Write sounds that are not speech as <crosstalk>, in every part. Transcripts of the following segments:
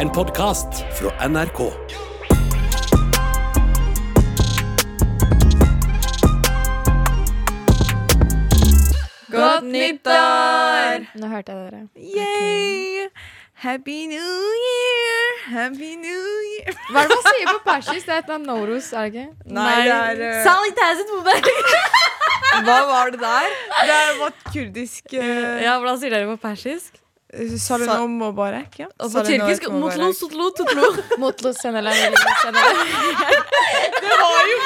En podkast fra NRK. Godt nyttår! Nå hørte jeg dere. Yay! Happy New Year! Happy New Year! Hva er det man sier på persisk? Det er et eller annet Norus, er det ikke? Nei, det er uh... Sally Tazet Moberg. Hva var det der? Det er vårt kurdisk uh, Ja, hvordan sier dere på persisk? Salonom barek, Ja. Og på tyrkisk motlo, sotlo, totlo. Motlo senele, eller senele. Det var jo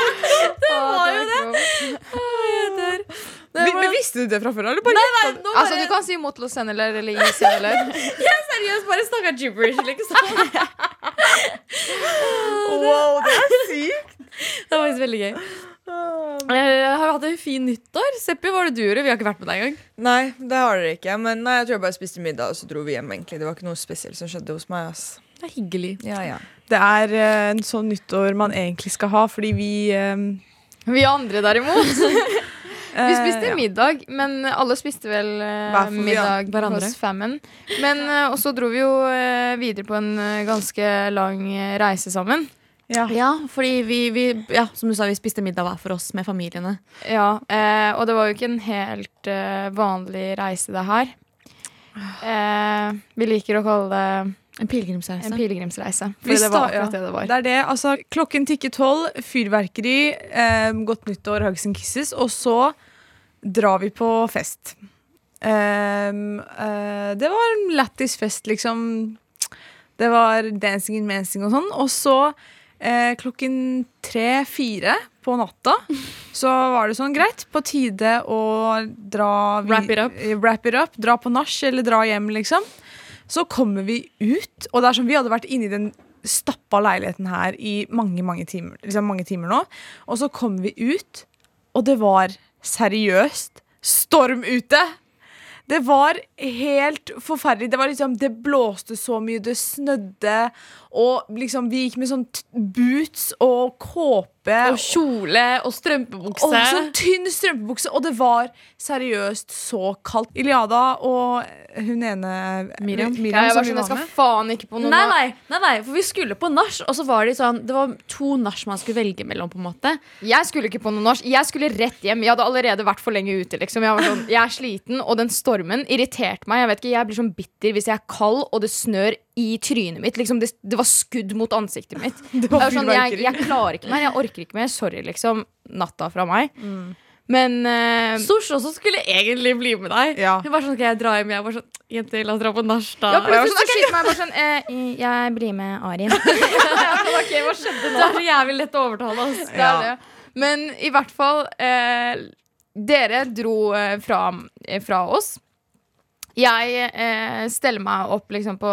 Det var jo det. det. Men Visste du det fra før? Eller bare nei, nei, bare... Altså, du kan si motlo senele eller i senele. <laughs> seriøst bare snakka gibberish, liksom. <laughs> Wow, det er sykt! Det var faktisk veldig gøy. Jeg har hatt en fin nyttår. Seppi, hva var det du gjorde? Vi har ikke vært med deg engang. Nei, det har dere ikke. Men nei, jeg tror jeg bare spiste middag, og så dro vi hjem. egentlig Det var ikke noe spesielt som skjedde hos meg. ass Det er hyggelig. Ja, ja. Det er eh, en sånn nyttår man egentlig skal ha, fordi vi um... Vi andre, derimot. <laughs> Vi spiste ja. middag, men alle spiste vel uh, middag hverandre. hos Famine. Men uh, og så dro vi jo uh, videre på en eh, ganske lang eh, reise sammen. Ja. Ja, fordi vi, vi ja, som du sa, vi spiste middag hver for oss med familiene. Ja, eh, Og det var jo ikke en helt eh, vanlig reise, det her. Eh, vi liker å kalle det En pilegrimsreise. en pilegrimsreise. For det var akkurat det det var. Det er det. altså Klokken tikker tolv, fyrverkeri, eh, godt nyttår, hugs and kisses, og så drar vi på fest. Um, uh, det var en lættis fest, liksom. Det var dancing and mancing og sånn. Og så eh, klokken tre-fire på natta så var det sånn greit, på tide å dra vi- Wrap it up. eh, Wrap it up. Dra på nach eller dra hjem, liksom. Så kommer vi ut, og det er som vi hadde vært inne i den stappa leiligheten her i mange, mange timer, liksom mange timer nå. Og så kommer vi ut, og det var seriøst storm ute. Det var helt forferdelig. Det, var liksom, det blåste så mye, det snødde, og liksom vi gikk med sånn boots og kåpe. Og kjole og strømpebukse. og sånn tynn strømpebukse, og det var seriøst så kaldt. Iliada og hun ene Miriam. Ja, jeg var sånn, jeg skal faen ikke på noe Nei, nei, nei, nei, for vi skulle på nach, og så var det sånn Det var to nach man skulle velge mellom, på en måte. Jeg skulle ikke på noe norsk. Jeg skulle rett hjem. Jeg hadde allerede vært for lenge ute. Liksom. Jeg, var sånn, jeg er sliten, og den stormen irriterte meg. Jeg vet ikke, jeg blir sånn bitter hvis jeg er kald og det snør i trynet mitt. Liksom, det, det var skudd mot ansiktet mitt. <laughs> Det var sånn, jeg, jeg klarer ikke mer. Jeg orker ikke mer. Sorry, liksom. Natta fra meg. Men uh, Sosh også skulle egentlig bli med deg. Ja. Hun var sånn, skal jeg drar hjem. Jeg var sånn, jenter, la oss dra på nach, da. ja, Jeg plutselig sånn, okay. meg bare sånn eh, Jeg blir med Arin. <laughs> <laughs> ok, hva skjedde nå? Det er så jævlig lett å overtale oss. Det er det. Men i hvert fall eh, Dere dro eh, fra, eh, fra oss. Jeg eh, steller meg opp liksom på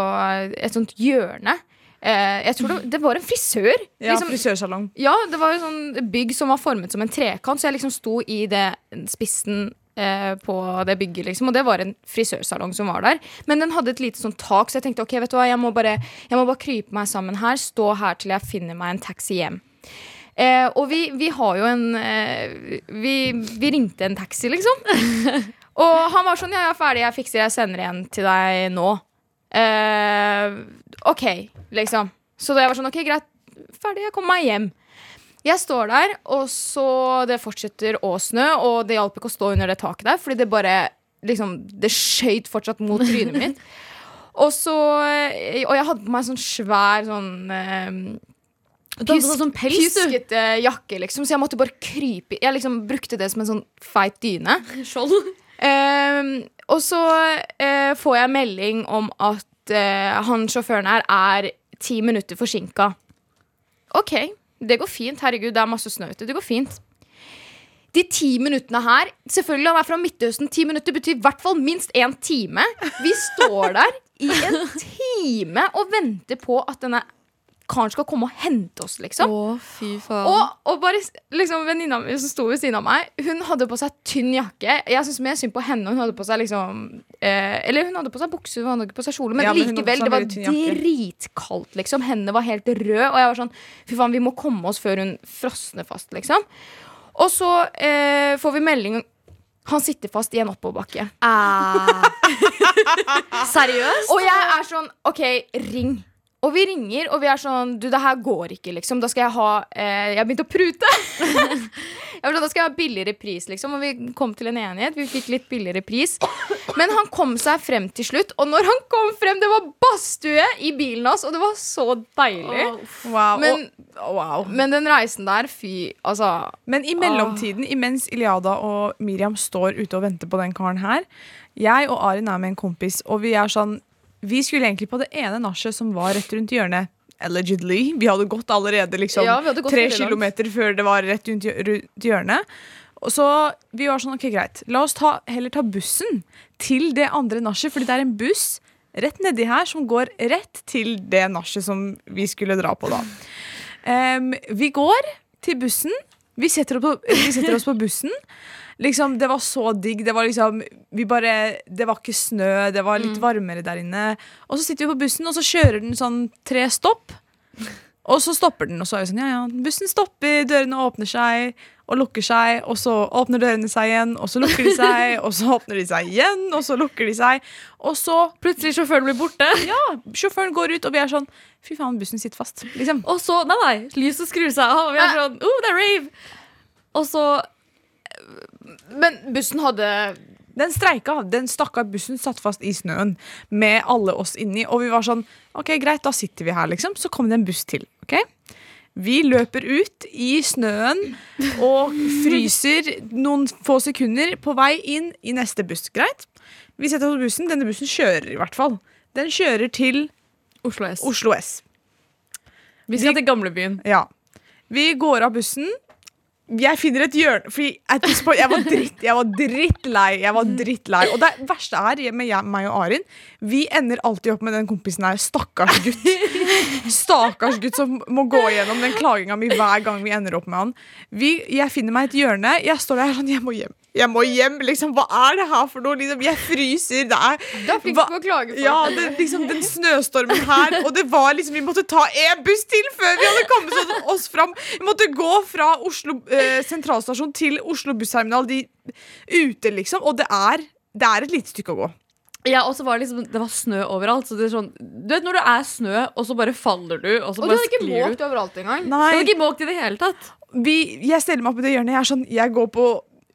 et sånt hjørne. Eh, jeg tror det, det var en frisør. Ja, liksom, frisørsalong. ja, det var et sånn bygg som var formet som en trekant, så jeg liksom sto i det spissen eh, på det bygget, liksom. Og det var en frisørsalong som var der. Men den hadde et lite sånn tak, så jeg tenkte ok, vet du hva, jeg må bare, jeg må bare krype meg sammen her, stå her til jeg finner meg en taxi hjem. Eh, og vi, vi har jo en eh, vi, vi ringte en taxi, liksom. <laughs> og han var sånn Ja, jeg er ferdig, jeg fikser, jeg sender en til deg nå. Uh, OK, liksom. Så da jeg var sånn OK, greit, ferdig, jeg kommer meg hjem. Jeg står der, og så det fortsetter å snø, og det hjalp ikke å stå under det taket der, fordi det bare liksom Det skøyt fortsatt mot trynet mitt. <laughs> Og så eh, Og jeg hadde på meg sånn svær sånn eh, sånn pels. Pjuskete jakke, liksom, så jeg måtte bare krype. Jeg liksom brukte det som en sånn feit dyne. <laughs> Skjold. Ehm, og så eh, får jeg melding om at eh, han sjåføren her er ti minutter forsinka. OK, det går fint. Herregud, det er masse snø ute. Det går fint. De ti minuttene her Selvfølgelig han er fra Midtøsten. Ti minutter betyr i hvert fall minst én time. Vi står der i en <laughs> time og venter på at denne karen skal komme og hente oss, liksom. Å, fy faen. Og, og bare liksom venninna mi som sto ved siden av meg, hun hadde på seg tynn jakke. Jeg syns mer synd på henne. Hun hadde på seg liksom eh, Eller hun hadde på seg bukse, hun hadde ikke på seg kjole. Men Ja, men likevel, det var dritkaldt, liksom. Hendene var helt røde. Og jeg var sånn Fy faen, vi må komme oss før hun frosner fast, liksom. Og så eh, får vi melding Han sitter fast i en oppoverbakke. Ah. <laughs> Seriøst? Og jeg er sånn OK, ring. Og vi ringer, og vi er sånn Du, det her går ikke, liksom. Da skal jeg ha eh, Jeg begynte å prute. <laughs> jeg da skal jeg ha billigere pris, liksom. Og vi kom til en enighet. Vi fikk litt billigere pris. Men han kom seg frem til slutt, og når han kom frem, det var badstue i bilen hans, og det var så deilig. Wow. Men, oh, wow. men den reisen der, fy, altså Men i mellomtiden, imens Iliada og Miriam står ute og venter på den karen her Jeg og Arin er med en kompis, og vi er sånn Vi skulle egentlig på det ene nachet som var rett rundt hjørnet. Allegedly. Vi hadde gått allerede liksom Ja, hadde gått tre kilometer før det var rett rundt hjørnet. Og så vi var sånn, ok greit La oss ta, heller ta bussen til det andre nachet, fordi det er en buss rett nedi her som går rett til det nachet som vi skulle dra på da. Um, vi går til bussen. Vi setter, på, vi setter oss på bussen. Liksom, det var så digg. Det var liksom vi bare, Det var ikke snø, det var litt varmere der inne. Og så sitter vi på bussen, og så kjører den sånn tre stopp. Og så stopper den, og så er vi sånn, ja ja, bussen stopper, dørene åpner seg og lukker seg, og så åpner dørene seg igjen, og så lukker de seg, og så åpner de seg igjen, og så lukker de seg. Og så Plutselig sjåføren blir borte. ja, sjåføren går ut, og vi er sånn Fy faen, bussen sitter fast. Liksom. Og så Nei, nei, lyset skrur seg av. Og vi er sånn oh, det er rave. Og så Men bussen hadde Den streika. Den stakkar bussen satt fast i snøen med alle oss inni. Og vi var sånn OK, greit, da sitter vi her, liksom. Så kom det en buss til. ok? Vi løper ut i snøen og fryser noen få sekunder på vei inn i neste buss. Greit? Vi setter oss på bussen. Denne bussen kjører i hvert fall. Den kjører til Oslo S. Oslo S. Vi skal til gamlebyen. Ja. Vi går av bussen. Jeg finner et hjørne Fordi jeg var dritt Jeg var drittlei. Jeg var drittlei Og det verste er med jeg, meg og Arin Vi ender alltid opp med den kompisen her. Stakkars gutt. Stakkars gutt som må gå gjennom den klaginga mi hver gang vi ender opp med han. Vi, jeg finner meg et hjørne. Jeg står der sånn Jeg må hjem. Jeg må hjem. Liksom, hva er det her for noe? Liksom, jeg fryser. Det er Du er flink på å klage for ja, det, liksom den snøstormen her Og det var liksom, vi måtte ta en buss til Før vi hadde kommet oss, oss fram Vi måtte gå fra Oslo eh, sentralstasjon Til Oslo bussterminal De ute liksom Og det er, det er et lite stykke å gå Ja, og så var det liksom Det var snø overalt. Så det er sånn Du vet når det er snø, og så bare faller du, og så Og du hadde ikke måkt overalt engang. Du hadde ikke måkt i det hele tatt. vi, jeg steller meg opp i det hjørnet Jeg er sånn, jeg går på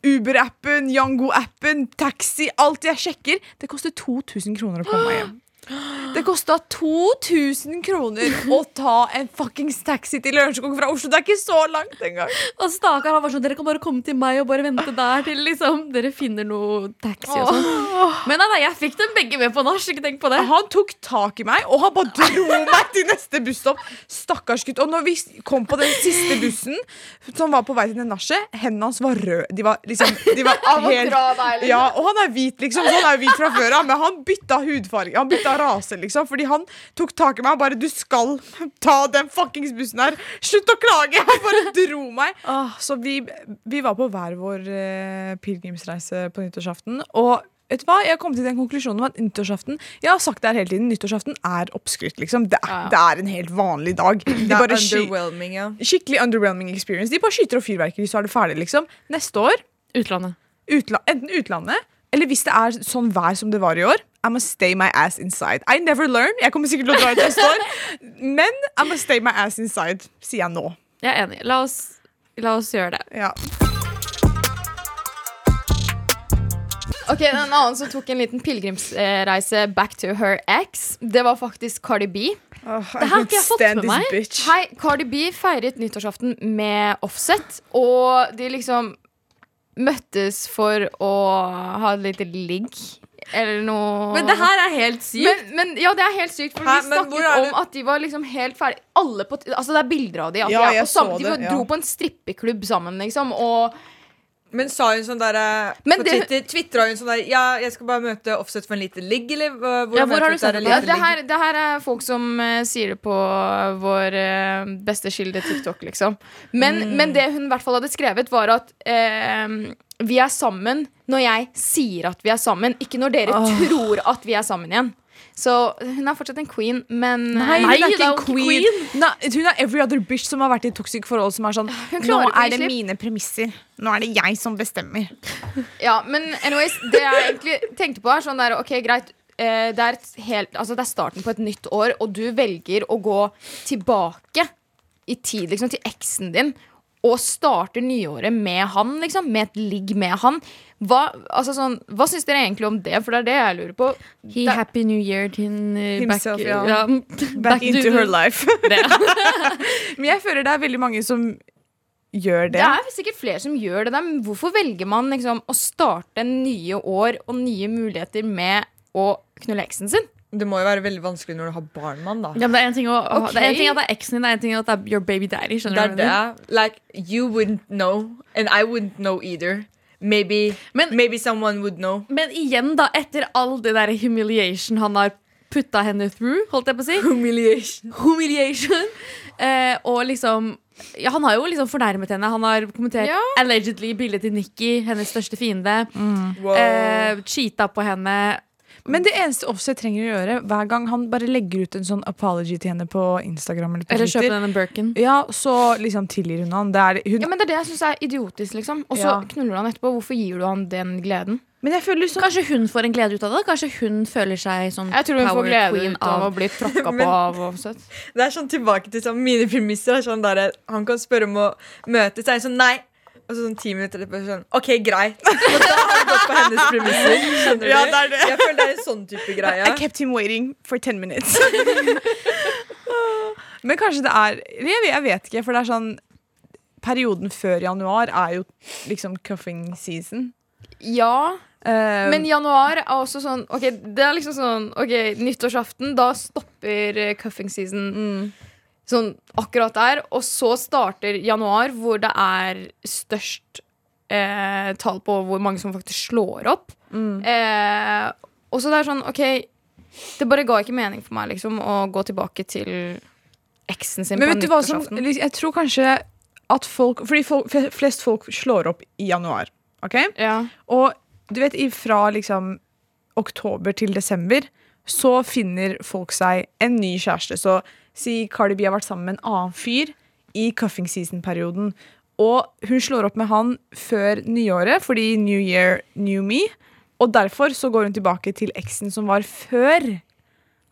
Uber-appen, Yango-appen, taxi Alt jeg sjekker. Det koster 2000 kroner å komme meg <gasps> hjem Det kostet 2000 kroner Å ta en fuckings taxi til Lørenskog fra Oslo Det er ikke så langt engang Og stakkar han var sånn Dere kan bare komme til meg og bare vente der til liksom dere finner noe taxi og sånn. Men nei, nei, jeg fikk dem begge med på nach. Ikke tenk på det. Han tok tak i meg, og han bare dro meg til neste busstopp. Stakkars gutt. Og når vi kom på den siste bussen, som var på vei til det nachet, hendene hans var røde. De var liksom de var helt, liksom. ja, Og han er hvit, liksom. Så han er hvit fra før av, men han bytta hudfarge. Han bytta rase, liksom. Fordi han tok tak i meg og bare Du skal ta den fuckings bussen her. Slutt å klage! Han bare dro meg. Ah, så vi, vi var på hver vår eh, pilegrimsreise på nyttårsaften. Og vet du hva? Jeg kom til den konklusjonen om at nyttårsaften Jeg har sagt det her hele tiden, nyttårsaften er oppskrytt. Liksom. Det, er, Ja. det er en helt vanlig dag. De Det er underwhelming, ja. skikkelig underwhelming experience. De bare skyter opp fyrverkeri, så er det ferdig. Liksom. Neste år, Utlandet. utla enten utlandet, eller hvis det er sånn vær som det var i år, I'm gonna stay my ass inside. I never learn. Jeg kommer sikkert til å dra ut neste år, <laughs> men I'm gonna stay my ass inside, sier jeg nå. Jeg er enig. La oss, la oss gjøre det. Ja. Ok, En annen som tok en liten pilegrimsreise back to her ex, det var faktisk Cardi B. Oh, Det her har ikke jeg fått med meg. Bitch. Hei, Cardi B feiret nyttårsaften med Offset, og de liksom møttes for å ha et lite ligg. Eller noe Men det her er helt sykt. men, men ja, det er helt sykt, for Hæ, de snakket om at de var liksom helt ferdig Alle på, Altså Det er bilder av de at Ja, de er på samme det, ja. dro på en strippeklubb sammen, liksom. Og Men sa hun sånn der eh, Men På det- Twitter tvitra hun sånn der Ja, jeg skal bare møte Offset for en liten ligg, eller Hvor, Ja, hvor har du sett det? det, her, det her er folk som uh, sier det på vår uh, beste kilde TikTok, liksom. Men, men det hun i hvert fall hadde skrevet, var at eh, vi er sammen når jeg sier at vi er sammen, ikke når dere tror at vi er sammen igjen. Så hun er fortsatt en queen, men Nei, eh, hun er ikke en queen. queen. Nei, hun er every other bitch som har vært i et toxic forhold som er sånn Hun Nå er det mine premisser. Nå er det jeg som bestemmer. <laughs> Ja, men anyways, det jeg egentlig tenkte på er sånn der, ok, greit eh, det, er et helt, altså det er starten på et nytt år, og du velger å gå tilbake i tid liksom, til eksen din og starter nyåret med han, liksom, med et ligg med han. Hva, altså sånn, hva syns dere egentlig om det? For det er det jeg lurer på. He da, happy new year til uh, Himself, back, ja. Back <laughs> back, into her life. <laughs> <laughs> Men jeg føler det er veldig mange som gjør det. Det er sikkert flere som gjør det men hvorfor velger man liksom å starte nye år og nye muligheter med å knulle eksen sin? Det må jo være veldig vanskelig når du har barn, mann, da. Ja, men det er en ting, å, det er en ting at det er eksen din, det er en ting at det er your baby daddy. Det er du? det. Like, you wouldn't know, and I wouldn't know either. Maybe, Men- maybe someone would know. Men igjen, da, etter all det der humiliation han har putta henne through, holdt jeg på å si. Humiliation. Humiliation. Eh, og liksom ja, Han har jo liksom fornærmet henne. Han har kommentert Ja. allegedly bildet til Nikki, hennes største fiende. Wow. Eh, cheata på henne. Men det eneste Offset trenger å gjøre, hver gang han bare legger ut en sånn apology til henne på Instagram eller på Eller kjøpe Twitter, en Birkin. ja, så liksom tilgir hun han. Det er, hun Ja, men Det er det jeg syns er idiotisk, liksom. Og så Ja. knuller han etterpå. Hvorfor gir du han den gleden? Men jeg føler sånn Kanskje hun får en glede ut av det? Kanskje hun føler seg sånn Jeg tror hun får glede ut av å bli tråkka <laughs> på av Offset. Det er sånn tilbake til sånn, mine premisser. er Sånn der, han kan spørre om å møtes. Så er sånn nei. Og så sånn ti minutter etterpå sånn OK, greit. <laughs> Og da har han gått på hennes premisser. Skjønner Ja, du? det er det. Jeg føler det er en sånn type greie. I kept him waiting for ten minutes. <laughs> Men kanskje det er jeg vet, ikke, for det er sånn Perioden før januar er jo liksom cuffing season. Ja, Uh, men januar er også sånn Ok, det er liksom sånn Ok, nyttårsaften, da stopper eh, cuffing season mm, sånn akkurat der. Og så starter januar, hvor det er størst eh, tall på hvor mange som faktisk slår opp. mm. Eh, og så det er sånn, OK Det bare ga ikke mening for meg liksom å gå tilbake til eksen sin Men vet du hva som Jeg tror kanskje at folk Fordi folk, flest folk slår opp i januar. Ok? Ja. Og du vet, fra liksom oktober til desember så finner folk seg en ny kjæreste. Så si Cardi B har vært sammen med en annen fyr i cuffing season-perioden. Og hun slår opp med han før nyåret, fordi New Year, New Me. Og derfor så går hun tilbake til eksen som var før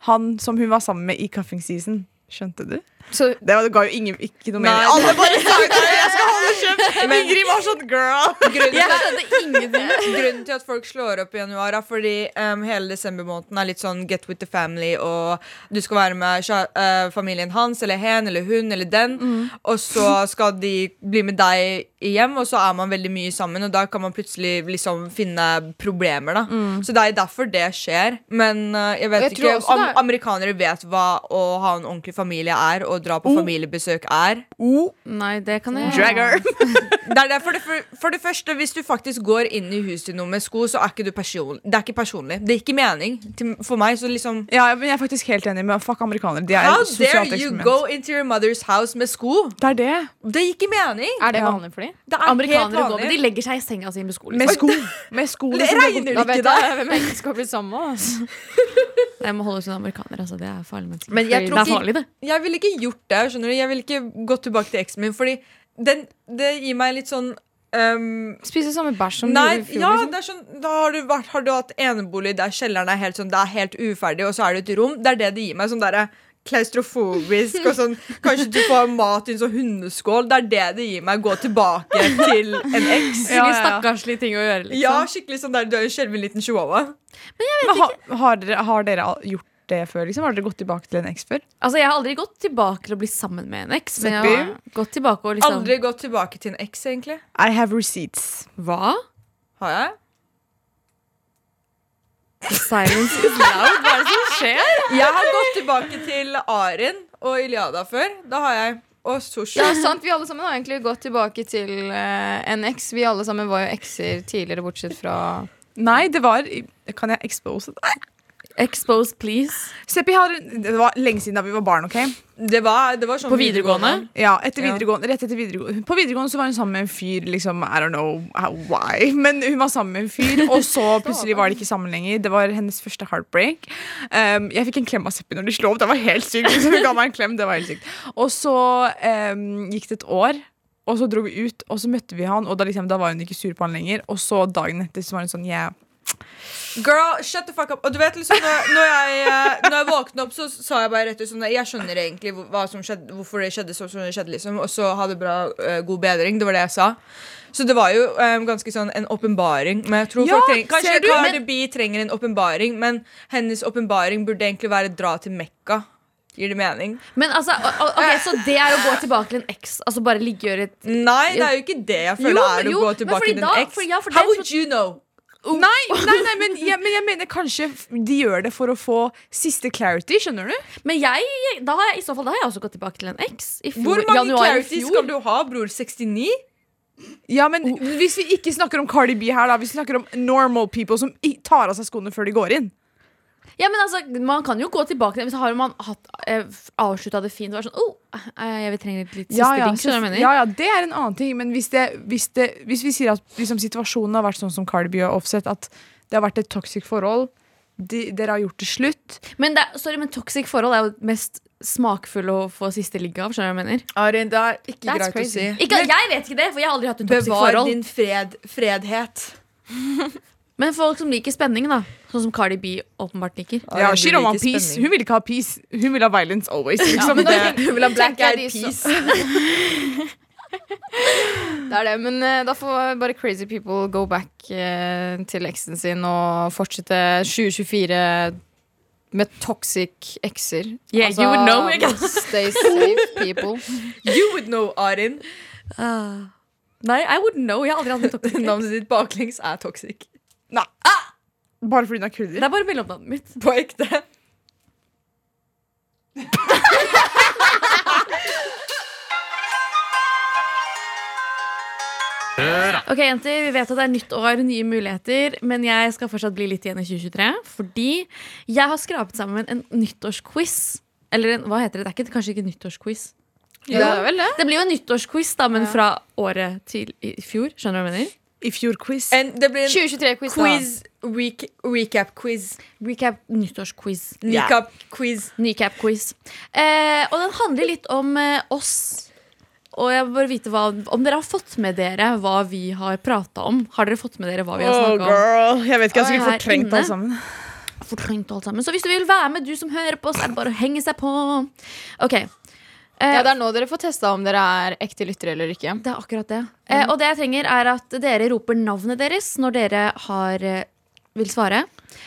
han som hun var sammen med i cuffing season. Skjønte du? Så Det var- det ga jo ingen, ikke noe mening. Alle bare sa det! Jeg skal holde kjeft! <laughs> Ingrid var sånn girl. Grunnen til, grunnen til at folk slår opp i januar, er fordi um, hele desembermåneden er litt sånn get with the family, og du skal være med eh, familien hans eller hen eller hun eller den, og så skal de bli med deg hjem, og så er man veldig mye sammen, og da kan man plutselig liksom finne problemer, da. Så det er derfor det skjer. Men uh, jeg vet Jeg ikke om er- amerikanere vet hva å ha en ordentlig familie er, og dra på familiebesøk er. Nei, det kan jeg Dragger. <laughs> Det er det, for, det, for, for det første, hvis du faktisk går inn i huset til noen med sko, så er ikke du person, det er ikke personlig. Det er ikke mening. Til, for meg så liksom Ja, men jeg er faktisk helt enig med Fuck amerikanere. De er How dare you go into your mother's house med sko? Det er det. Det gir ikke mening. er det vanlig for dem? Er Amerikanere går, men de legger seg i senga si med sko. Med Liksom. sko. Med sko <laughs> Det liksom. regner ikke da. jeg er det som skal bli sammen med. oss? <laughs> Jeg må holde ut unna amerikanere. Altså. Det er farlig. Men jeg tror det er ikke- farlig, det. Jeg ville ikke gjort det. skjønner du Jeg ville ikke gått tilbake til eksen min, Fordi den, det gir meg litt sånn um, Spise samme bæsj som Nei, du gjorde i fjor. ja, liksom. det er sånn Da har du, vært, har du hatt enebolig der kjelleren er helt sånn Det er helt uferdig, og så er det et rom. Det er det det gir meg. Sånn derre klaustrofobisk og sånn <laughs> Kanskje du får mat i en sånn hundeskål. Det er det det gir meg. Gå tilbake til en eks. <laughs> Ja, ja, stakkarslige ting å gjøre. Liksom. Ja, skikkelig sånn der Du er en skjelven liten chihuahua. Men ha, har, dere, har dere gjort det før? Liksom? Har dere gått tilbake til en eks før? Altså, jeg har aldri gått tilbake til å bli sammen med en eks. Men jeg har gått tilbake og liksom Aldri gått tilbake til en eks, egentlig. I have receipts. Hva? Har jeg? Silence is loud. Hva er det som skjer? Jeg har gått tilbake til Arin og Iliada før. Da har jeg. Og sushi. Ja, sant, Vi alle sammen har egentlig gått tilbake til uh, en eks. Vi alle sammen var jo ekser tidligere, bortsett fra Nei, det var Kan jeg expose det? Expose, please. Seppi har Det var lenge siden da vi var barn. ok? Det var, det var sånn På videregående? Ja, etter videregående, rett etter videregående På videregående så var hun sammen med en fyr. liksom, I don't know why <laughs> Men hun var sammen med en fyr, og så <laughs> plutselig var de ikke sammen lenger. Det var hennes første heartbreak. Um, jeg fikk en klem av Seppi når de slo opp. Det var helt sykt. Liksom, <laughs> hun ga meg en klem, det var helt sykt Og så um, gikk det et år. Og så dro vi ut, og så møtte vi han, og da, liksom, da var hun ikke sur på han lenger. Og så dagen etter så var hun sånn Yeah, Girl, shut the fuck up. Og du vet liksom Når, når, jeg, eh, når jeg våkna opp, så sa jeg bare rett ut sånn Jeg skjønner egentlig hva som skjedde, hvorfor det skjedde sånn som det skjedde, liksom. Og så ha det bra, eh, god bedring. Det var det jeg sa. Så det var jo um, ganske sånn en åpenbaring. Men jeg tror Ja, Kanskje du? Cardi B trenger en åpenbaring, men hennes åpenbaring burde egentlig være dra til Mekka. Gir det mening? Men altså, o- o- Så det er å gå tilbake til en eks? Altså bare liggegjøre et Nei, det er jo ikke det jeg føler Jo, er å jo, gå tilbake til en eks. ja, How would you know? Nei, nei, nei men, jeg, men jeg mener kanskje de gjør det for å få siste clarity, skjønner du? Men jeg, da har jeg, i så fall da har jeg også gått tilbake til en X. Hvor mange januar clarity skal du ha, bror? 69? Ja, men Hvis vi ikke snakker om Cardi B her, da Vi snakker om normal people som tar av seg skoene før de går inn. Ja, men altså, Man kan jo gå tilbake til Hvis har man hatt, eh, avslutta det fint og vært sånn oh, Jeg vil trenge litt, litt siste Ja ja, ding. Skjønner du hva jeg mener? ja, ja, det er en annen ting. Men hvis, det, hvis, det, hvis vi sier at liksom, situasjonen har vært sånn som Cardi B og Offset, at det har vært et toxic forhold, de, dere har gjort det slutt Men, det, sorry, men toxic forhold er jo mest smakfulle å få siste ligg av. Skjønner du hva jeg mener? Arin, det er ikke That's greit crazy. å si. Ikke, jeg vet ikke det, for jeg har aldri hatt et toxic Bevar forhold. din fred, fredhet. <laughs> Men folk som liker spenning, da. Sånn som Cardi B åpenbart liker. Ja, She don't want peace. spenning. Hun vil ikke ha peace. Hun vil ha violence always. Liksom. Ja, da- <laughs> Hun vil ha black eyed peace. <laughs> Det er det, men uh, da får bare crazy people go back uh, til eksen sin og fortsette 2024 med toxic ekser. Yeah, you would know, Stay safe, people. <laughs> You would know, Arin. Nei, I wouldn't know. Jeg har aldri hatt en toxic. Navnet ditt baklengs er toxic. Nei. Bare fordi hun er Det er bare mellomnavnet mitt. På ekte. Ok, jenter, Vi vet at det er nytt år, nye muligheter, men jeg skal fortsatt bli litt igjen i 2023. Fordi jeg har skrapet sammen en nyttårsquiz. Eller en, hva heter det? Det er ikke, kanskje ikke nyttårsquiz. Ja, det er vel det. Det blir jo en nyttårsquiz, da, men fra året til i fjor. Skjønner du hva jeg mener? I fjor quiz. En, det blir en 2023-quiz, quiz, rec recap-quiz. Recap nyttårsquiz. Nycap-quiz. Nycap-quiz. Eh, og den handler litt om eh, oss. Og jeg vil bare vite hva, om dere har fått med dere hva vi har prata om. Har dere fått med dere hva vi har snakka om? Oh, Jeg vet ikke, jeg sikkert fortrengt alt sammen. Fortrengt alt sammen. Så hvis du vil være med, du som hører på, så er det bare å henge seg på. Ok. Eh, Ja, Det er nå dere får testa om dere er ekte lyttere eller ikke. det er akkurat det. Eh, og det jeg trenger, er at dere roper navnet deres når dere har eh, vil svare.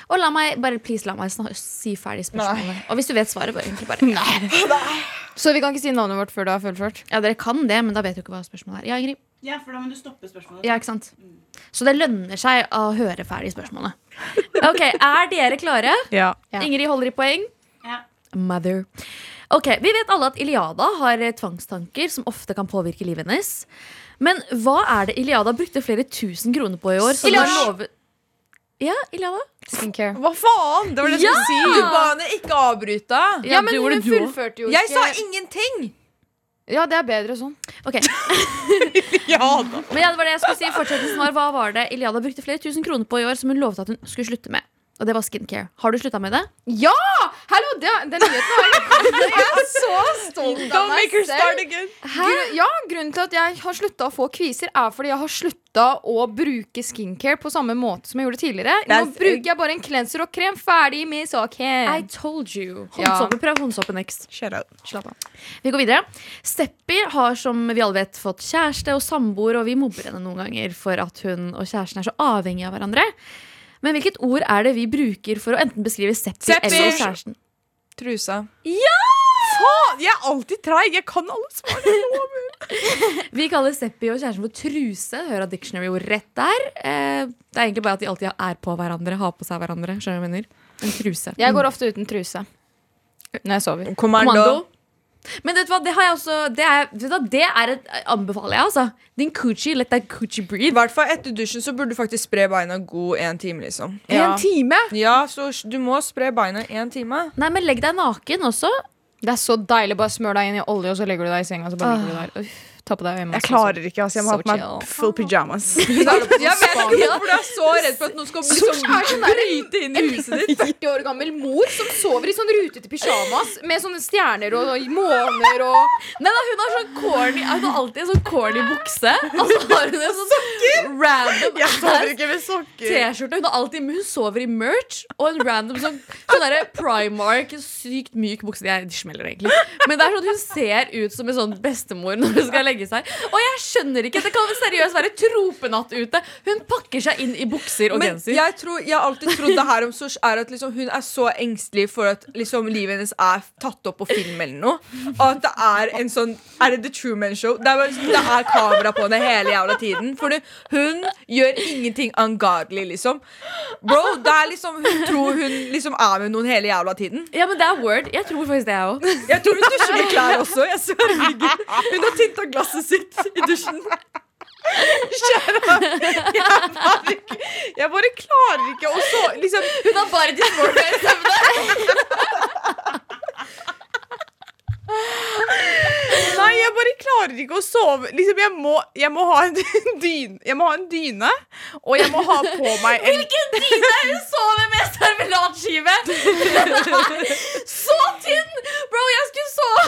Og la meg bare please la meg si ferdig spørsmålet. Og hvis du vet svaret, bare egentlig bare <laughs> Så vi kan ikke si navnet vårt før du har fullført? Ja, dere kan det, men da vet du ikke hva spørsmålet er. Ja, Ingrid? Ja, for da må du stoppe spørsmålet. Ja, ikke sant? Så det lønner seg å høre ferdig spørsmålet. Ok, Er dere klare? Ja. Ja. Ingrid holder i poeng. Ja. Mother. Ok, Vi vet alle at Iliada har eh, tvangstanker som ofte kan påvirke livet hennes. Men hva er det Iliada brukte flere tusen kroner på i år? som Iliada! var lovet- Ja, Iliada? Skincare. Hva faen? Det var det jeg Ja! skulle Du si. ba henne ikke avbryte. Ja, men hun du fullførte jo Jeg sa ingenting! Ja, det er bedre sånn. Ok, <laughs> Ja da. men ja, det var det jeg skulle si Fortsettelsen var Hva var det Iliada brukte flere tusen kroner på i år som hun lovet at hun skulle slutte med? Og det var skincare. Har du slutta med det? Ja! Hallo, det, den nyheten har jeg <laughs> Jeg er så stolt av Don't make her meg start selv. again. Gru- Ja, grunnen til at jeg har slutta å få kviser, er fordi jeg har slutta å bruke skincare på samme måte som jeg gjorde tidligere. Nå That's- bruker jeg bare en cleanser og krem. Ferdig med I told you. Håndsåpe, prøv håndsåpe next. Slapp av. Vi går videre. Steppi har som vi alle vet fått kjæreste og samboer, og vi mobber henne noen ganger for at hun og kjæresten er så avhengige av hverandre. Men hvilket ord er det vi bruker for å enten beskrive Steppi Seppi! eller kjæresten? Trusa. Faen, jeg er alltid treig. Jeg kan alle svarene! <laughs> Vi kaller Seppi og kjæresten for truse. Hør at dictionary-ord rett der. Eh, det er egentlig bare at de alltid er på hverandre, har på seg hverandre. Skjønner du hva jeg mener? En truse. Jeg går ofte uten truse når jeg sover. Kommando. Kommando. Men vet du hva, det har jeg også Det er, vet du hva, det er et, anbefaler jeg, altså. Din coochie, let that coochie I hvert fall etter dusjen så burde du faktisk spre beina god en time. liksom En time. Ja, så du må spre beina en time. Nei, men legg deg naken også. Det er så deilig. Bare smør deg inn i olje, og så legger du deg i senga. Så bare ligger du der. Uff, Ta på deg hjemme. Jeg klarer ikke. Altså, jeg må So ha på meg chill. full pyjamas. <laughs> Jeg vet ikke hvorfor du er så redd for at noen skal liksom sånn bryte inn i huset ditt. <laughs> 40 år gammel mor som sover i sånn rutete pyjamas med sånne stjerner og, og måner og Nei da, hun har sånn corny Hun har alltid en sånn corny bukse. Og så har hun en sånn random Jeg sover ikke med sokker. T-skjorte. Hun, har alltid- hun sover i merch og en random sånn, sånn derre Primark, sykt myk bukse. De, er, de smeller egentlig. Men det er sånn hun ser ut som en sånn bestemor når hun skal legge seg. Og jeg skjønner ikke. Det kan seriøst være tropenatt ute. Hun pakker seg inn i bukser og Men genser. jeg, tror, jeg har alltid trodd det her om Sosh er at liksom, hun er så engstelig for at liksom, livet hennes er tatt opp på film eller noe. Og at det er en sånn Er det The Truman Show? Det er, liksom- det er kamera på henne hele jævla tiden. For hun gjør ingenting ungodly, liksom. Bro, det er liksom Hun tror hun liksom er med noen hele jævla tiden. Ja, men det er word. Jeg tror faktisk det, jeg òg. Jeg tror hun dusjer med klær også. Jeg sverger. Hun har tinta glasset sitt i dusjen. Jeg bare, ikke- jeg bare klarer ikke å så liksom Hun har bare dysmorphia i søvne. Nei, jeg bare klarer ikke å sove. Liksom, jeg, må, jeg, må ha en <laughs> dyne, jeg må ha en dyne, og jeg må ha på meg en Hvilken dyne er hun sover med servelatskive? så tynn! Bro, jeg skulle sove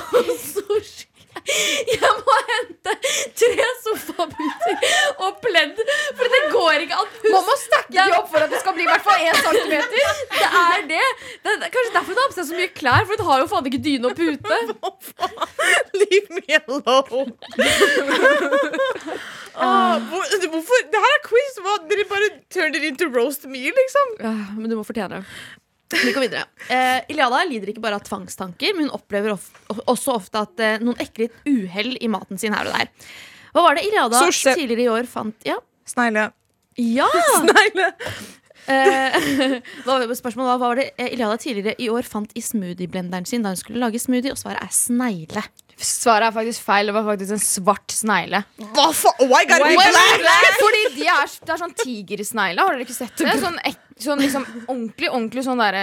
hos. <laughs> Jeg må hente tre sofaputer og pledd, for det går ikke an. Man må stakke de opp for at det skal bli i hvert fall 1 cm. <laughs> Det er det. det er, kanskje derfor hun har på seg så mye klær, for hun har jo faen ikke dyne og pute. <laughs> Leave me alone. ah, hvor, hvorfor? Det her er quiz. Hva? Dere bare turn it into roast me, liksom. Ja, men du må fortjene det. Vi går videre. Eh, Iliada lider ikke bare av tvangstanker, men hun opplever of også ofte at eh, noen ekler uhell i maten sin her og der. Hva var det Iliada Sushi. tidligere i år fant Ja! Snegle. ja. <laughs> Snegle. Eh, <laughs> hva, spørsmålet var, hva var det eh, Iliada tidligere i år fant i smoothieblenderen sin da hun skulle lage smoothie, og svaret er snegle. Svaret er faktisk feil. Det var faktisk en svart snegle. Hva faen? Why gotta be black? Fordi de er, det er sånn tigersnegle. Har dere ikke sett det? Sånn, ek, sånn liksom ordentlig, ordentlig sånn derre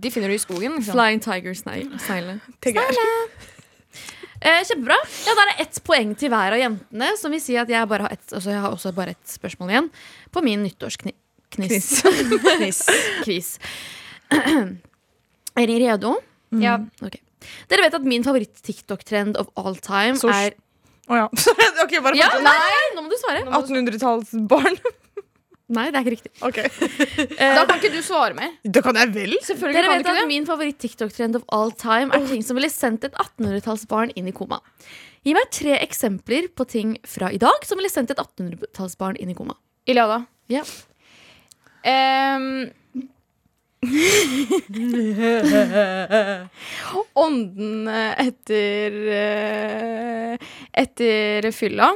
De finner du i skogen. Liksom. Flying tiger snegle. Tenker. Eh, kjempebra. Ja, Da er det ett poeng til hver av jentene, som vil si at jeg, bare har, ett- altså jeg har også bare ett spørsmål igjen på min nyttårskniss. Quiz. <laughs> Er <clears throat> dere redo? Ja. Ok. Dere vet at min favoritt-TikTok-trend of all time Sosh. er Å ja. <laughs> ok, bare Ja, nei, nå må du svare. 1800-tallsbarn. <laughs> Nei, det er ikke riktig. Ok. <laughs> Da kan ikke du svare mer. Da kan jeg vel? Selvfølgelig Dere kan vet at det. min favoritt-TikTok-trend of all time er ting som ville sendt et 1800-tallsbarn inn i koma. Gi meg tre eksempler på ting fra i dag som ville sendt et 1800-tallsbarn inn i koma. Iliada. Ja. Ehm. <laughs> Ånden etter eh, Etter fylla.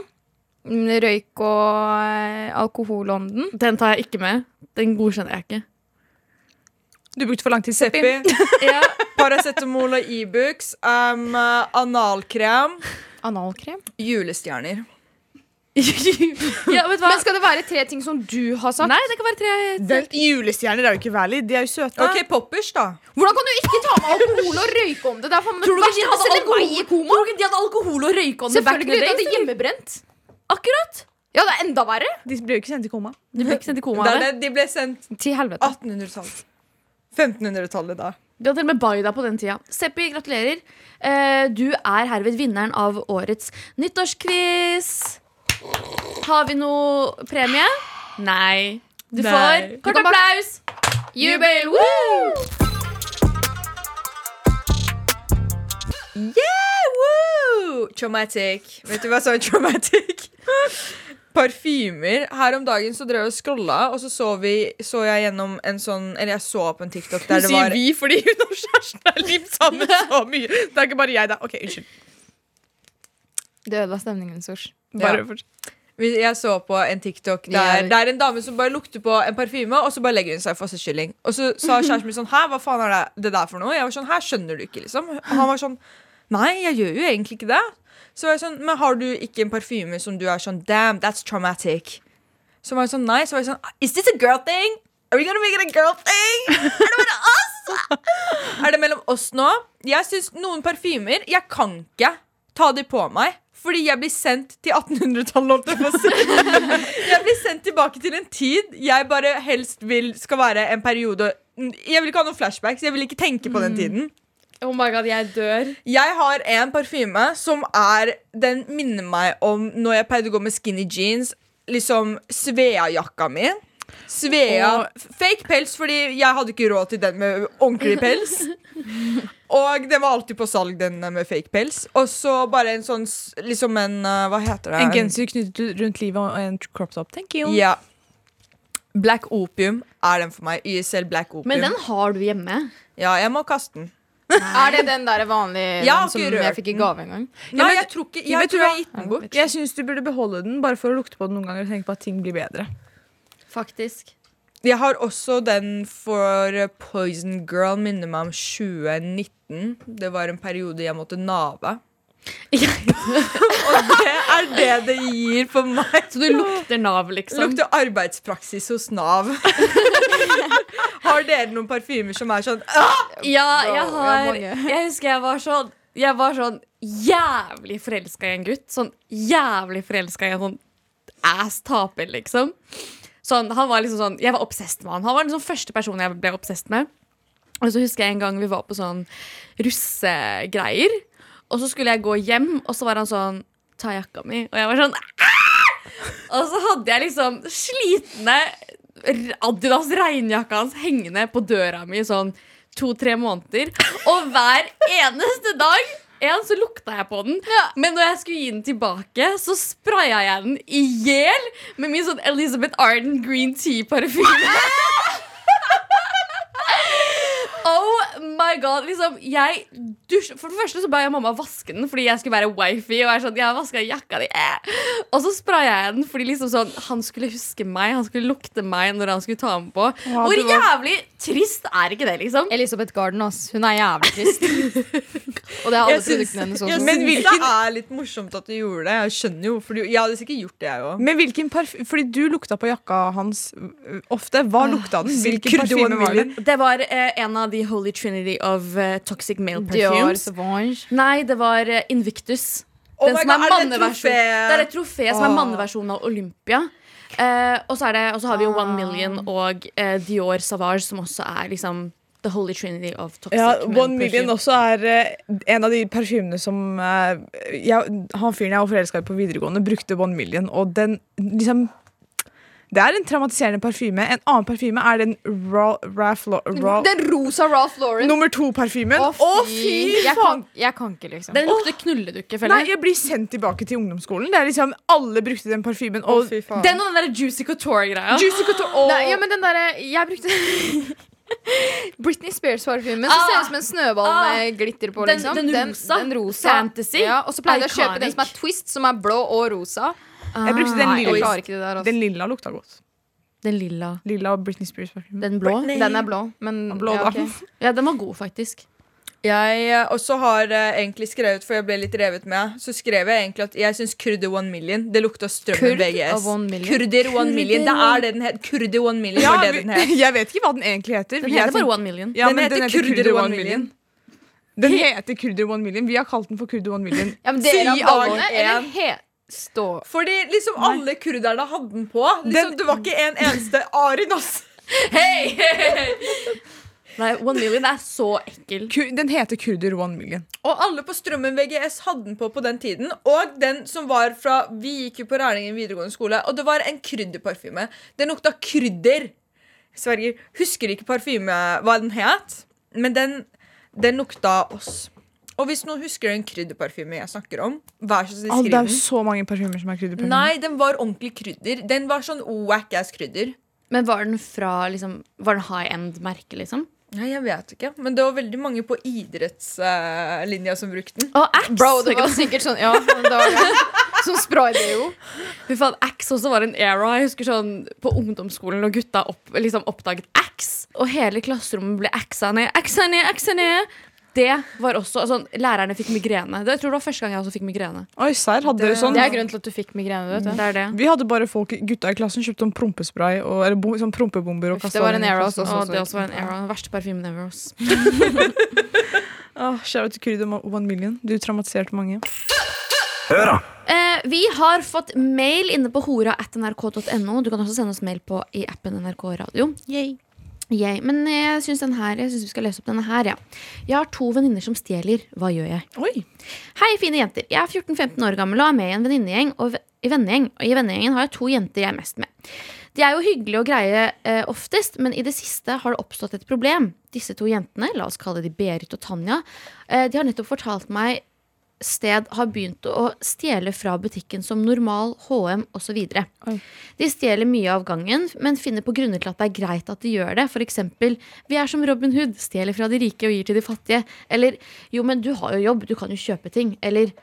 Røyk og eh, alkoholånden. Den tar jeg ikke med. Den godkjenner jeg ikke. Du brukte for lang tid. Seppi. <laughs> Ja. Paracetamol og Ibux, um, analkrem, Analkrem. julestjerner. <laughs> ja, vet hva? Men skal det være tre ting som du har sagt? Nei, det kan være tre Vel, julestjerner er jo ikke valid. De er jo søte. Ok, poppers, da. Hvordan kan du ikke ta med alkohol og røyke om det? Det er Tror du det ikke de hadde alkohol? Tror du ikke de hadde alkohol og røyke om det? Selvfølgelig. days? er hjemmebrent. Akkurat. Ja, det er enda verre. De ble jo ikke sendt i koma. De ble ikke sendt i koma Det er det. det. De ble sendt Til helvete. 1800-tallet. 1500-tallet da. Du hadde til og med Baida på den tida. Seppi, gratulerer. Eh, du er herved vinneren av årets nyttårsquiz. Har vi noe premie? Nei. Du Nei. får kort du applaus. Jubel! Woo! Yeah, woo! Traumatic. Vet du hva som er traumatic? <laughs> Parfymer. Her om dagen så drev jeg og scrolla, og så så, vi, så jeg gjennom en sånn Eller jeg så på en TikTok der Hun det sier vi fordi hun og kjæresten er limt sammen så mye. <laughs> Det er ikke bare jeg, da. Ok, unnskyld. Det ødela stemningen, Sosh. Bare fortsett. Jeg så på en TikTok der det er en dame som bare lukter på en parfyme, og så bare legger hun seg for kylling. Og så sa <laughs> kjæresten min sånn Hæ, hva faen er det, det der for noe? Jeg var sånn, Her skjønner du ikke, liksom? Og han var sånn Nei, jeg gjør jo egentlig ikke det. Så var jeg sånn, Men har du ikke en parfyme som du er sånn Damn, that's traumatic. Så var jeg sånn, nei, så var jeg sånn Is this a girl thing? Are we gonna make it a girl thing? Er det bare oss? <laughs> er det mellom oss nå? Jeg syns noen parfymer Jeg kan ikke ta de på meg. Fordi jeg blir sendt til 1800-tallet. <laughs> jeg blir sendt tilbake til en tid jeg bare helst vil skal være en periode Jeg vil ikke ha noen flashbacks. Jeg vil ikke tenke på den tiden. Oh my god, jeg dør. Jeg har en parfyme som er Den minner meg om når jeg pleide å gå med skinny jeans. Liksom Svea-jakka mi. Svea Fake pels, fordi jeg hadde ikke råd til den med ordentlig pels. <laughs> Og den var alltid på salg, den med fake pels. Og så bare en sånn Liksom en uh, Hva heter det? En genser knyttet rundt livet og en crop top. Thank you. Ja. Black opium er den for meg. YSL Black opium. Men den har du hjemme. Ja, jeg må kaste den. Er det den der vanlige Jeg den som jeg fikk i gave en gang? Nei, jeg tror ikke Jeg, Jeg jeg, tror jeg. Jeg syns du burde beholde den bare for å lukte på den noen ganger og tenke på at ting blir bedre. Faktisk. Jeg har også den for Poison Girl, minner meg om 2019. Det var en periode jeg måtte nave. <laughs> Og det er det det gir for meg. Så du lukter Nav, liksom? Lukter arbeidspraksis hos Nav. <laughs> har dere noen parfymer som er sånn ah! Ja, jeg har. Jeg husker jeg var sånn Jeg var sånn jævlig forelska i en gutt. Sånn jævlig forelska i en sånn ass taper, liksom. Sånn, han var liksom sånn Jeg var obsessed med han. Han var den sånn første personen jeg ble obsessed med. Og så husker jeg en gang vi var på sånn russegreier. Og så skulle jeg gå hjem, og så var han sånn Ta jakka mi. Og jeg var sånn Aah! Og så hadde jeg liksom slitne Adidas regnjakka hans hengende på døra mi sånn to-tre måneder. Og hver eneste dag en, så lukta jeg på den, men når jeg skulle gi den tilbake, så spraya jeg den i hjel med min sånn Elizabeth Arden green tea-parfyme. <laughs> <laughs> Oh my god, liksom jeg dusj, For det første så ba jeg mamma vaske den fordi jeg skulle være wifey. Og jeg sånn, jeg jakka di eh. Og så spraya jeg den fordi liksom sånn han skulle huske meg, han skulle lukte meg når han skulle ta den på. Hvor var- jævlig trist er ikke det, liksom? Elisabeth Garden, ass. Hun er jævlig trist. <laughs> Og det er alle produktene hennes også. Men hvilken- det er litt morsomt at du gjorde det. Jeg skjønner jo, for Jeg hadde sikkert gjort det, jeg òg. Men hvilken parfyme Fordi du lukta på jakka hans ofte. Hva lukta den? Hvilken parfyme var det? Det var eh, en av de holy trinity of uh, toxic male Dior perfumes. Sauvage. Nei, det var eh, Invictus. Oh Den som er God, er manneversjon. Det er et trofé som er manneversjonen av Olympia. Uh, og, så er det, og så har vi jo One Ah. Million og Dior Savage, som også er liksom the holy trinity of toxic Ja, men One Million perfume. også er uh, en av de parfymene som uh, jeg, Han fyren jeg var forelska i på videregående, brukte One Million, og den liksom Det er en traumatiserende parfyme. En annen parfyme er den Ra, Ralph Ra, Den rosa Ralph Lauren. nummer to-parfymen. Å, fy jeg, faen! kan, jeg kan ikke, liksom. Den lukter knulledukke, føler Nei, jeg. jeg blir sendt tilbake til ungdomsskolen. Det er liksom, Alle brukte den parfymen. Og fy faen. Den og den der Juicy Couture-greia. Juicy Couture oh. Nei, ja, men den derre Jeg brukte <laughs> Britney Spears-parfymen. Som ser ut som en snøball Ah. med glitter på. Den- Liksom. den rosa. Den rosa. Fantasy. Ja, og så pleide jeg å kjøpe den som er twist, som er blå og rosa. Jeg brukte den Nei, jeg klarer ikke det der. Altså. Den lilla lukta godt. Den lilla. Lilla og Britney Spears-parfymen. Den blå. Den er blå, men Blå, ja, da. ok. Ja, den var god, faktisk. Jeg eh, også har eh, egentlig skrevet, for jeg ble litt revet med, så skrev jeg egentlig at jeg syns Kurder One Million Det lukta strømmen Kurd VGS. av One Million? Kurder One Million. Det er det den het. Kurder One Million Ja, var det den het. <laughs> jeg vet ikke hva den egentlig heter. Den Jeg heter bare One Million. Ja, Den men heter Kurder One Million. Den heter Kurder One Million. Vi har kalt den for Kurder One Million. Ja, men Si dere dag har valgt en. eller he stå Fordi liksom alle kurderne hadde den på. Liksom, Den- det var ikke en eneste Arin, ass. <laughs> Hei! Nei, One Million er så ekkel. Den heter Kurder One Million. Og alle på Strømmen VGS hadde den på på den tiden. Og den som var fra Vi gikk jo på Rælingen videregående skole, og det var en krydderparfyme. Den lukta krydder. Sverger husker ikke parfyme hva den het, men den, den lukta oss. Og hvis noen husker den krydderparfymen jeg snakker om, vær så snill, Al, det er jo så mange parfymer som er krydderparfymer. Nei, den var ordentlig krydder. Den var sånn wack ass krydder. Men var den fra liksom, Var den high end-merke, liksom? Nei, jeg vet ikke, men det var veldig mange på idrettslinja som brukte den. Og Axe! Bro, det var <laughs> sikkert sånn Ja, det var det. Som sprayde jo. Fy faen, Axe også var en era. Jeg husker sånn På ungdomsskolen og gutta opp, liksom oppdaget Axe, og hele klasserommet ble axa ned. Axa ned, axa ned. Det var også altså, Lærerne fikk migrene. Det, jeg tror det var første gang jeg også fikk migrene. Oi, sær, hadde dere sånn? Det er grunnen til at du fikk migrene. Vet du. Det er det. Vi hadde bare folk, gutta i klassen kjøpte sånn prompespray og, eller bo, sånn prompebomber. Og Uff, det var en Eros era også. Og det også var en era. Den verste parfymen ever. <laughs> Åh, Shout out til Kurder One Million. Du traumatiserte mange. Hør, da! Eh, vi har fått mail inne på hora at nrk.no. Du kan også sende oss mail på i appen NRK Radio. Yay. Men jeg syns vi skal lese opp denne her. Ja. Jeg har to venninner som stjeler. Hva gjør jeg? Oi. Hei, fine jenter. Jeg er 14-15 år gammel og er med i en venninnegjeng. Vennegjeng, og i vennegjengen har jeg to jenter jeg er mest med. De er jo hyggelige og greie eh, oftest, men i det siste har det oppstått et problem. Disse to jentene, la oss kalle de Berit og Tanja, eh, de har nettopp fortalt meg sted har begynt å stjele fra butikken som Normal, HM osv. De stjeler mye av gangen, men finner på grunner til at det er greit at de gjør det. Eksempel, vi er som Robin Hood, stjeler fra de rike og gir til de fattige. Eller, jo, men du har jo jobb, du kan jo kjøpe ting. Eller,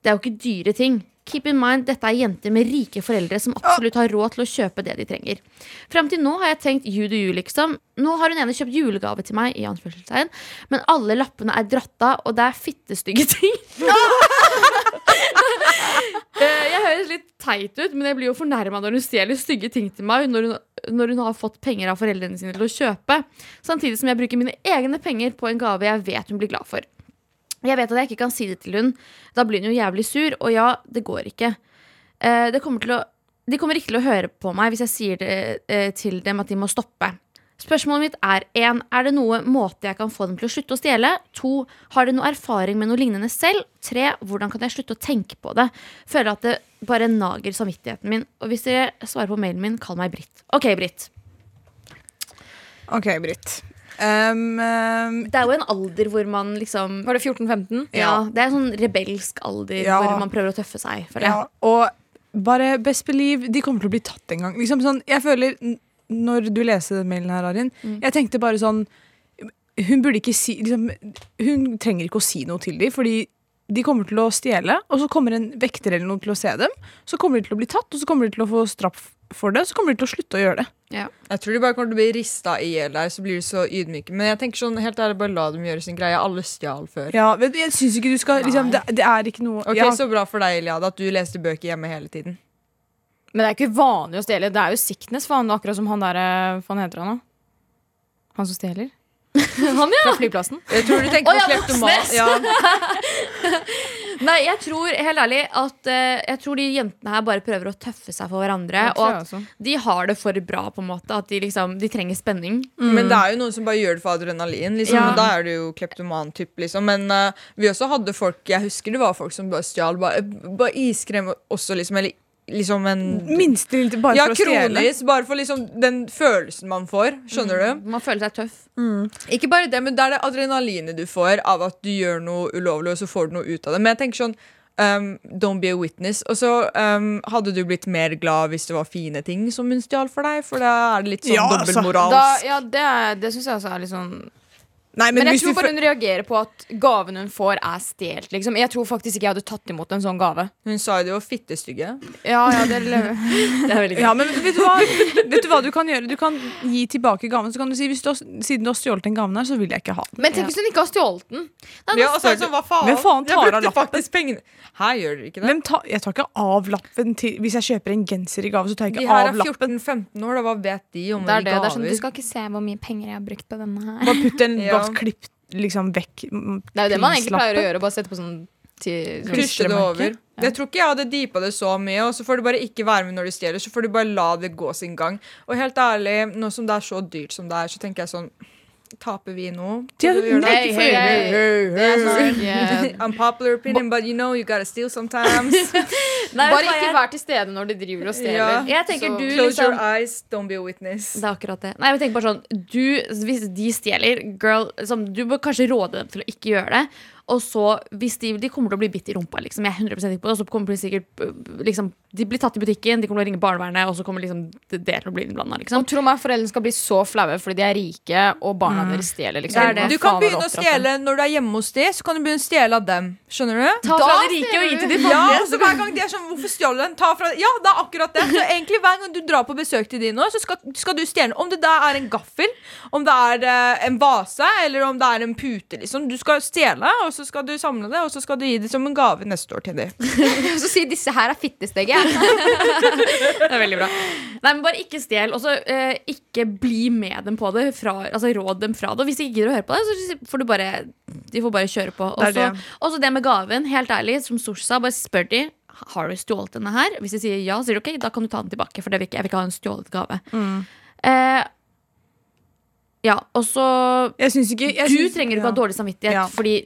det er jo ikke dyre ting. Keep in mind, dette er jenter med rike foreldre som absolutt har råd til å kjøpe det de trenger. Frem til nå har jeg tenkt you do you, liksom. Nå har hun ene kjøpt julegave til meg, i anførselstegn, men alle lappene er dratt av, og det er fittestygge ting. <laughs> Eh, jeg høres litt teit ut, men jeg blir jo fornærma når hun stjeler stygge ting til meg når hun, når hun har fått penger av foreldrene sine til å kjøpe, samtidig som jeg bruker mine egne penger på en gave jeg vet hun blir glad for. Jeg vet at jeg ikke kan si det til hun. Da blir hun jo jævlig sur, og ja, det går ikke. Eh, det kommer å, de kommer ikke til å høre på meg hvis jeg sier det eh, til dem at de må stoppe. Spørsmålet mitt er 1. Er det noe måte jeg kan få dem til å slutte å stjele? 2. Har de noe erfaring med noe lignende selv? 3. Hvordan kan jeg slutte å tenke på det? Føler at det bare nager samvittigheten min. Og hvis dere svarer på mailen min, kall meg Britt. Ok, Britt. OK, Britt. Um, um, Det er jo en alder hvor man liksom Var det 14-15? Ja, det er en sånn rebelsk alder Ja. hvor man prøver å tøffe seg. ja, og bare best believe, de kommer til å bli tatt en gang. Liksom sånn, jeg føler, når du leser den mailen her, Arin, Mm. jeg tenkte bare sånn Hun burde ikke si liksom, Hun trenger ikke å si noe til dem, fordi de kommer til å stjele, og så kommer en vekter eller noen til å se dem. Så kommer de til å bli tatt, og så kommer de til å få straff for det. Så kommer de til å slutte å gjøre det. Jeg tror de bare kommer til å bli rista i hjel der, så blir de så ydmyke. Men jeg tenker sånn, helt ærlig, bare la dem gjøre sin greie. Alle stjal før. Ja, vet du, jeg synes ikke du skal liksom, det, det er ikke noe Ok, ja. Så bra for deg, Iliada, at du leste bøker hjemme hele tiden. Men det er ikke vanlig å stjele. Det er jo sickness, faen. Akkurat som han der eh, Hva heter han, da? Han som stjeler? <laughs> Han, ja. Fra flyplassen? Jeg tror du tenker Å, oh, ja, kleptoman. Ja. <laughs> Nei, jeg tror helt ærlig at eh, Jeg tror de jentene her bare prøver å tøffe seg for hverandre. Tror Og jeg at også. de har det for bra, på en måte. At de liksom De trenger spenning. Men det er jo noen som bare gjør det for adrenalin. Liksom, Ja. og Da er du jo kleptoman-typ. Liksom. Men eh, vi også hadde folk Jeg husker det var folk som bare stjal bare, bare iskrem også, liksom. Eller liksom en Minste lille bare Ja, for å stjele. kronis. Bare for liksom den følelsen man får. Skjønner du? Man føler seg tøff. Ikke bare det, men det er det adrenalinet du får av at du gjør noe ulovlig, og så får du noe ut av det. Men jeg tenker sånn um, Don't be a witness. Og så um, hadde du blitt mer glad hvis det var fine ting som hun stjal for deg, for da er det litt sånn Ja, altså. dobbeltmoralsk. Ja, det, det syns jeg altså er litt sånn Nei, Men, men, jeg tror bare hun reagerer på at gaven hun får, er stjålet. Liksom. Jeg tror faktisk ikke jeg hadde tatt imot en sånn gave. Hun sa jo det var fittestygge. Ja, ja, det. <laughs> Det er veldig gøy. Ja, men vet du, hva? vet du hva du kan gjøre? Du kan gi tilbake gaven. Så kan du si hvis du har, siden du har stjålet den gaven her, så vil jeg ikke ha den. Men tenk hvis hun ikke har stjålet den. Ja, altså, så er det sånn, hva faen? Hvem faen tar jeg av brukte lappen? faktisk pengene. Her gjør dere ikke det. Ta, jeg tar ikke av lappen til Hvis jeg kjøper en genser i gave, så tar jeg De ikke her av er lappen. 14-15 år, da. Hva vet de om Det er det, det. det er sånn, du skal ikke se hvor mye penger jeg har brukt på denne her. Bare putt en <laughs> Ja. Bare klippet liksom vekk Det er jo det man egentlig pleier å gjøre. Bare sette på sånn sånn det over. over. Jeg tror ikke jeg hadde deepa det så mye. Og så får du bare ikke være med når du stjeler, så får du bare la det gå sin gang. Og helt ærlig, nå som det er så dyrt som det er, så tenker jeg sånn Taper vi nå? Ja, hey, hey, er sånn, <laughs> Unpopular opinion, but you know you gotta steal sometimes. <laughs> Nei, Bare ikke vær til stede når de driver og stjeler. Ja. Jeg Så- du Close your liksom eyes, don't be a witness. Det er akkurat det. Nei, jeg tenker bare sånn du, Hvis de stjeler, girl liksom, Du bør kanskje råde dem til å ikke gjøre det. Og så, hvis de, de kommer til å bli bitt i rumpa, liksom. Jeg er 100 sikker på det. Og så kommer de sikkert øh, liksom, De blir tatt i butikken, de kommer til å ringe barnevernet, og så kommer liksom det til å bli innblanda. Liksom. Og tro meg, foreldrene skal bli så flaue fordi de er rike, og barna deres stjeler. Liksom. Det det. Du kan begynne å stjele når du er hjemme hos dem. Så kan du begynne å stjele av dem. Skjønner du? Ta fra de rike og gi til de Ja, fattige. og så hver gang de er sånn, hvorfor stjal du den? Ta fra Ja, det er akkurat det. Så egentlig Hver gang du drar på besøk til de nå, så skal, skal du stjele Om det der er en gaffel, om det er eh, en vase, eller om det er en pute. liksom Du skal stjele, og så skal du samle det, og så skal du gi det som en gave neste år til <laughs> dem. Så sier disse her er fittesteget. <laughs> Det er veldig bra. Nei, men Bare ikke stjel, og så eh, ikke bli med dem på det. Fra, altså Råd dem fra det. Og hvis de ikke gidder å høre på det, så får du bare De får bare kjøre på. Og så det. og det med gaven. Helt ærlig, som Sosh sa, bare spør de. har du stjålet denne her. Hvis de sier ja, så sier du ok, da kan du ta den tilbake. For det vil ikke, jeg vil ikke ha en stjålet gave. Eh, ja, og så Du synes, trenger ikke ja. ha dårlig samvittighet Ja. fordi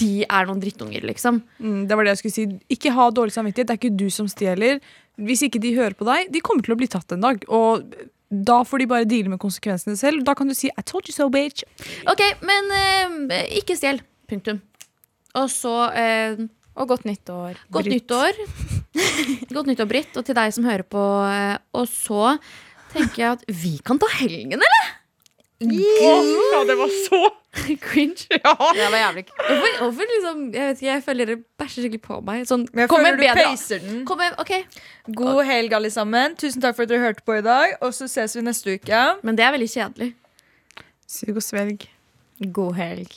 de er noen drittunger, liksom. Mm, det var det jeg skulle si. Ikke ha dårlig samvittighet. Det er ikke du som stjeler. Hvis ikke de hører på deg, de kommer til å bli tatt en dag. Og da får de bare deale med konsekvensene selv. Da kan du si 'I told you so, bitch'. Ok, men eh, ikke stjel. Punktum. Og så eh, Og godt nyttår. godt Britt. nyttår. <laughs> godt nyttår, Britt, og til deg som hører på. eh, og så tenker jeg at vi kan ta helgen, eller? Ja, det var så <laughs> Cringe. <laughs> Det var jævlig Hvorfor, hvorfor liksom Jeg vet ikke, jeg føler dere bæsjer skikkelig på meg. Sånn, Men jeg kom føler med du bedre pacer den. Kom med, ok God helg, alle sammen. Tusen takk for at dere hørte på i dag. Og så ses vi neste uke. Men det er veldig kjedelig. Sug og svelg. God helg.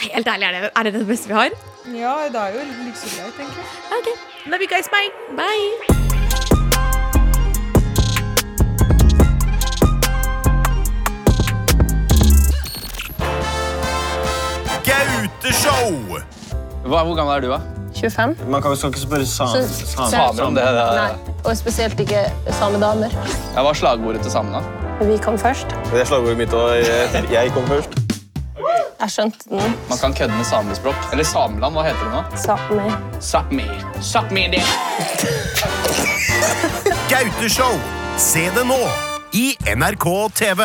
Helt ærlig, er det er det, det beste vi har? Ja, det er jo like så greit, egentlig. Love you guys, bye! Bye! Gauteshow! Hva, hvor gammel er du, da? 25. Man kan, skal ikke spørre sam, Så- sam, Samer om det. det Nei. Og spesielt ikke samedamer. Ja, hva er slagordet til samene? Vi kom først. Det er slagordet mitt, jeg, jeg kom først. Jeg skjønte den. Man kan kødde med samespråk. Eller Sameland, hva heter det nå? Sami. Sápmi. Sápmi det. Gauteshow! Se det nå i NRK TV.